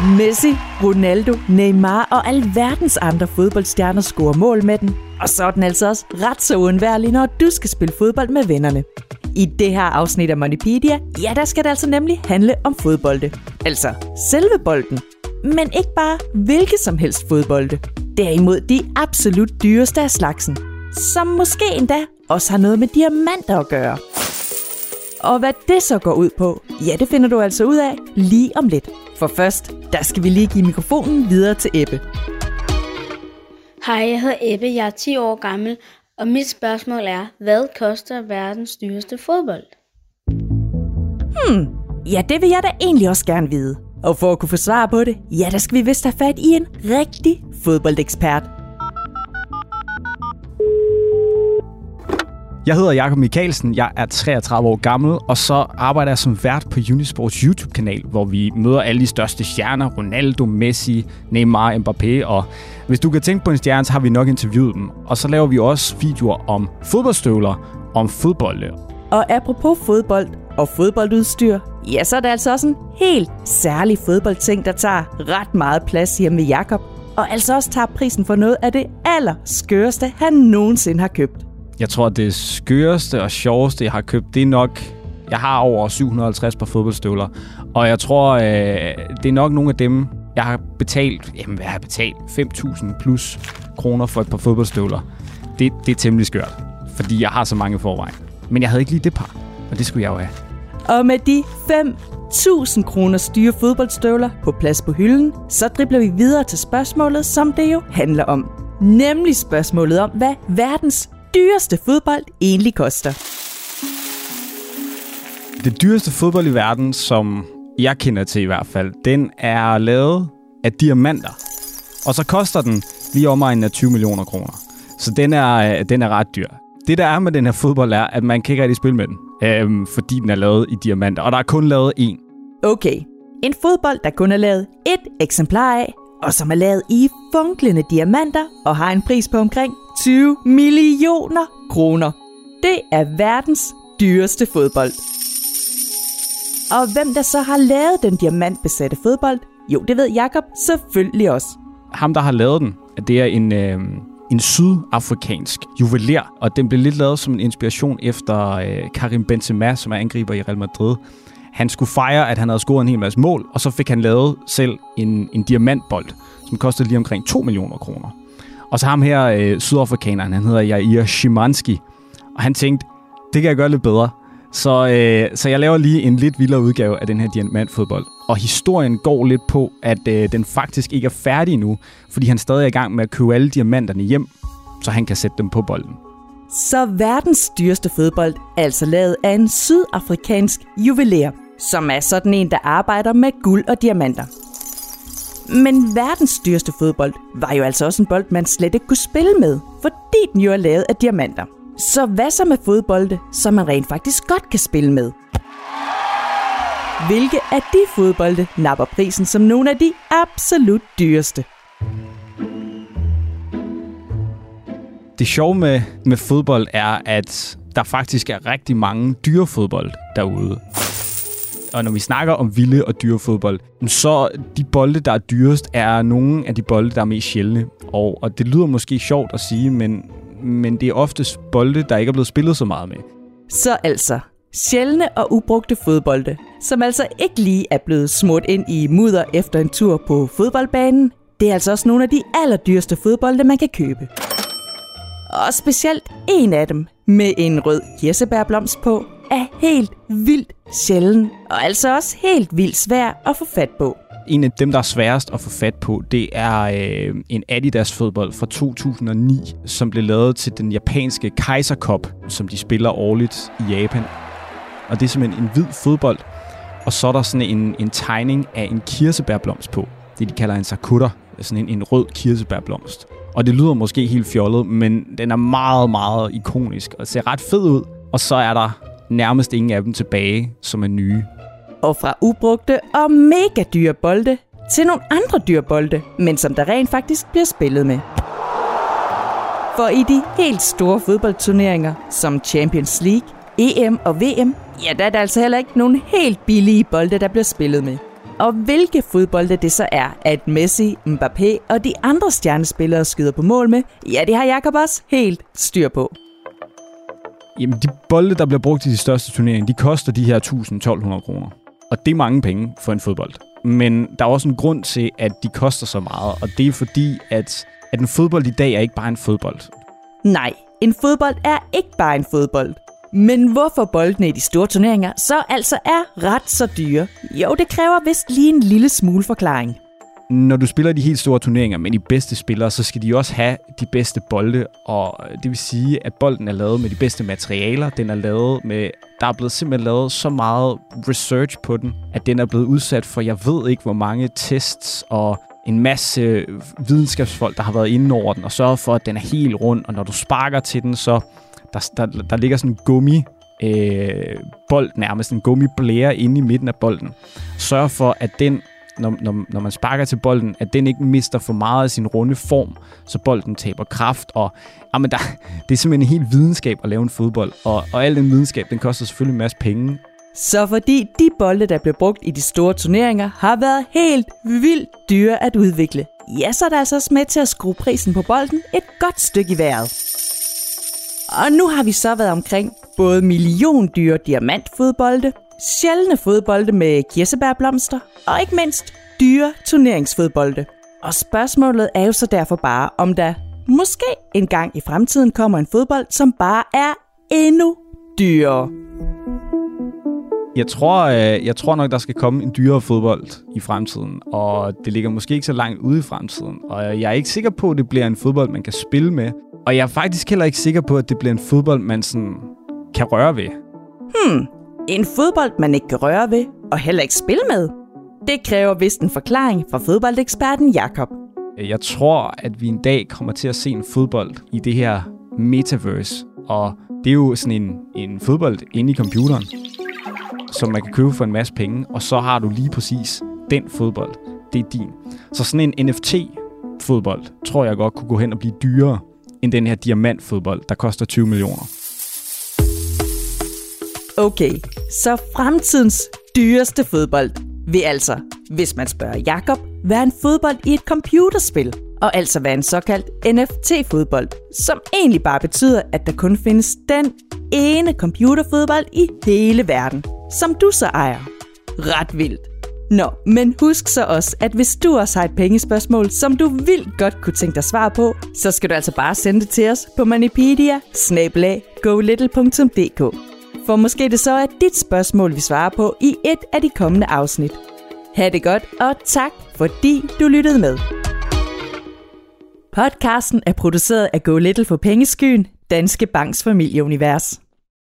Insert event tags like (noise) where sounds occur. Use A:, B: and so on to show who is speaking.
A: Messi, Ronaldo, Neymar og alverdens andre fodboldstjerner scorer mål med den. Og så er den altså også ret så uundværlig, når du skal spille fodbold med vennerne. I det her afsnit af Moneypedia, ja, der skal det altså nemlig handle om fodbolde. Altså selve bolden. Men ikke bare hvilke som helst fodbolde. Derimod de absolut dyreste af slagsen. Som måske endda også har noget med diamanter at gøre. Og hvad det så går ud på, ja, det finder du altså ud af lige om lidt. For først, der skal vi lige give mikrofonen videre til Ebbe.
B: Hej, jeg hedder Ebbe, jeg er 10 år gammel, og mit spørgsmål er, hvad koster verdens dyreste fodbold?
A: Hmm, ja, det vil jeg da egentlig også gerne vide. Og for at kunne få svar på det, ja, der skal vi vist have fat i en rigtig fodboldekspert.
C: Jeg hedder Jakob Michaelsen, jeg er 33 år gammel, og så arbejder jeg som vært på Unisports YouTube-kanal, hvor vi møder alle de største stjerner, Ronaldo, Messi, Neymar, Mbappé, og hvis du kan tænke på en stjerne, så har vi nok interviewet dem. Og så laver vi også videoer om fodboldstøvler, om fodbold.
A: Og apropos fodbold og fodboldudstyr, ja, så er det altså også en helt særlig fodboldting, der tager ret meget plads hjemme med Jakob, og altså også tager prisen for noget af det allerskøreste, han nogensinde har købt.
C: Jeg tror, det skøreste og sjoveste, jeg har købt, det er nok... Jeg har over 750 par fodboldstøvler, og jeg tror, øh, det er nok nogle af dem, jeg har betalt... Jamen, hvad har jeg betalt? 5.000 plus kroner for et par fodboldstøvler. Det, det er temmelig skørt, fordi jeg har så mange forvejen. Men jeg havde ikke lige det par, og det skulle jeg jo have.
A: Og med de 5.000 kroner styre fodboldstøvler på plads på hylden, så dribler vi videre til spørgsmålet, som det jo handler om. Nemlig spørgsmålet om, hvad verdens dyreste fodbold egentlig koster.
C: Det dyreste fodbold i verden, som jeg kender til i hvert fald, den er lavet af diamanter. Og så koster den lige omegnen af 20 millioner kroner. Så den er, den er ret dyr. Det der er med den her fodbold er, at man kan ikke rigtig spille med den, øhm, fordi den er lavet i diamanter. Og der er kun lavet én.
A: Okay, en fodbold, der kun er lavet et eksemplar af, og som er lavet i funklende diamanter og har en pris på omkring 20 millioner kroner. Det er verdens dyreste fodbold. Og hvem der så har lavet den diamantbesatte fodbold? Jo, det ved Jakob selvfølgelig også.
C: Ham, der har lavet den, det er en, øh, en sydafrikansk juveler, og den blev lidt lavet som en inspiration efter øh, Karim Benzema, som er angriber i Real Madrid. Han skulle fejre, at han havde scoret en hel masse mål, og så fik han lavet selv en, en diamantbold, som kostede lige omkring 2 millioner kroner. Og så ham her, øh, sydafrikaneren, han hedder Jair Shimanski, og han tænkte, det kan jeg gøre lidt bedre. Så, øh, så jeg laver lige en lidt vildere udgave af den her diamantfodbold. Og historien går lidt på, at øh, den faktisk ikke er færdig nu, fordi han stadig er i gang med at købe alle diamanterne hjem, så han kan sætte dem på bolden.
A: Så verdens dyreste fodbold er altså lavet af en sydafrikansk juveler, som er sådan en, der arbejder med guld og diamanter. Men verdens dyreste fodbold var jo altså også en bold, man slet ikke kunne spille med, fordi den jo er lavet af diamanter. Så hvad så med fodbolde, som man rent faktisk godt kan spille med? Hvilke af de fodbolde napper prisen som nogle af de absolut dyreste?
C: Det sjove med, med fodbold er, at der faktisk er rigtig mange dyrefodbold derude. Og når vi snakker om vilde og dyre fodbold, så de bolde, der er dyrest, er nogle af de bolde, der er mest sjældne. Og, og det lyder måske sjovt at sige, men, men det er oftest bolde, der ikke er blevet spillet så meget med.
A: Så altså, sjældne og ubrugte fodbolde, som altså ikke lige er blevet smurt ind i mudder efter en tur på fodboldbanen, det er altså også nogle af de allerdyreste fodbolde, man kan købe. Og specielt en af dem med en rød kirsebærblomst på, er helt vildt sjælden, og altså også helt vildt svær at få fat på.
C: En af dem, der er sværest at få fat på, det er øh, en Adidas fodbold fra 2009, som blev lavet til den japanske Kaiser Cup, som de spiller årligt i Japan. Og det er simpelthen en hvid fodbold, og så er der sådan en, en tegning af en kirsebærblomst på. Det de kalder en sakura, sådan en, en rød kirsebærblomst. Og det lyder måske helt fjollet, men den er meget, meget ikonisk og ser ret fed ud. Og så er der nærmest ingen af dem tilbage, som er nye.
A: Og fra ubrugte og mega dyre bolde til nogle andre dyre bolde, men som der rent faktisk bliver spillet med. For i de helt store fodboldturneringer, som Champions League, EM og VM, ja, der er der altså heller ikke nogen helt billige bolde, der bliver spillet med og hvilke fodbolde det så er, at Messi, Mbappé og de andre stjernespillere skyder på mål med, ja, det har Jakob også helt styr på.
C: Jamen, de bolde, der bliver brugt i de største turneringer, de koster de her 1.000-1.200 kroner. Og det er mange penge for en fodbold. Men der er også en grund til, at de koster så meget, og det er fordi, at, at en fodbold i dag er ikke bare en fodbold.
A: Nej, en fodbold er ikke bare en fodbold. Men hvorfor boldene i de store turneringer så altså er ret så dyre? Jo, det kræver vist lige en lille smule forklaring.
C: Når du spiller de helt store turneringer med de bedste spillere, så skal de også have de bedste bolde, og det vil sige, at bolden er lavet med de bedste materialer. Den er lavet med, der er blevet simpelthen lavet så meget research på den, at den er blevet udsat for, jeg ved ikke hvor mange tests og en masse videnskabsfolk, der har været inde over den og sørget for, at den er helt rund, og når du sparker til den, så der, der, der ligger sådan en gummi øh, bold nærmest, en gummiblære inde i midten af bolden. Sørg for, at den, når, når, når man sparker til bolden, at den ikke mister for meget af sin runde form, så bolden taber kraft. Og ah, jamen, der, (laughs) det er simpelthen en helt videnskab at lave en fodbold, og, og al den videnskab, den koster selvfølgelig en masse penge.
A: Så fordi de bolde, der blev brugt i de store turneringer, har været helt vildt dyre at udvikle, ja, så er det altså også med til at skrue prisen på bolden et godt stykke i vejret. Og nu har vi så været omkring både milliondyre diamantfodbolde, sjældne fodbolde med kirsebærblomster og ikke mindst dyre turneringsfodbolde. Og spørgsmålet er jo så derfor bare, om der måske engang i fremtiden kommer en fodbold, som bare er endnu dyrere.
C: Jeg tror, øh, jeg tror nok, der skal komme en dyrere fodbold i fremtiden, og det ligger måske ikke så langt ude i fremtiden. Og jeg er ikke sikker på, at det bliver en fodbold, man kan spille med. Og jeg er faktisk heller ikke sikker på, at det bliver en fodbold, man sådan kan røre ved.
A: Hmm, en fodbold, man ikke kan røre ved, og heller ikke spille med. Det kræver vist en forklaring fra fodboldeksperten Jakob.
C: Jeg tror, at vi en dag kommer til at se en fodbold i det her metaverse. Og det er jo sådan en, en fodbold inde i computeren, som man kan købe for en masse penge. Og så har du lige præcis den fodbold. Det er din. Så sådan en NFT-fodbold, tror jeg godt kunne gå hen og blive dyrere end den her diamantfodbold, der koster 20 millioner.
A: Okay, så fremtidens dyreste fodbold vil altså, hvis man spørger Jakob, være en fodbold i et computerspil, og altså være en såkaldt NFT-fodbold, som egentlig bare betyder, at der kun findes den ene computerfodbold i hele verden, som du så ejer. Ret vildt. Nå, men husk så også, at hvis du også har et pengespørgsmål, som du vildt godt kunne tænke dig svar på, så skal du altså bare sende det til os på manipedia For måske det så er dit spørgsmål, vi svarer på i et af de kommende afsnit. Ha' det godt, og tak fordi du lyttede med. Podcasten er produceret af Go Little for Pengeskyen, Danske Banks familieunivers.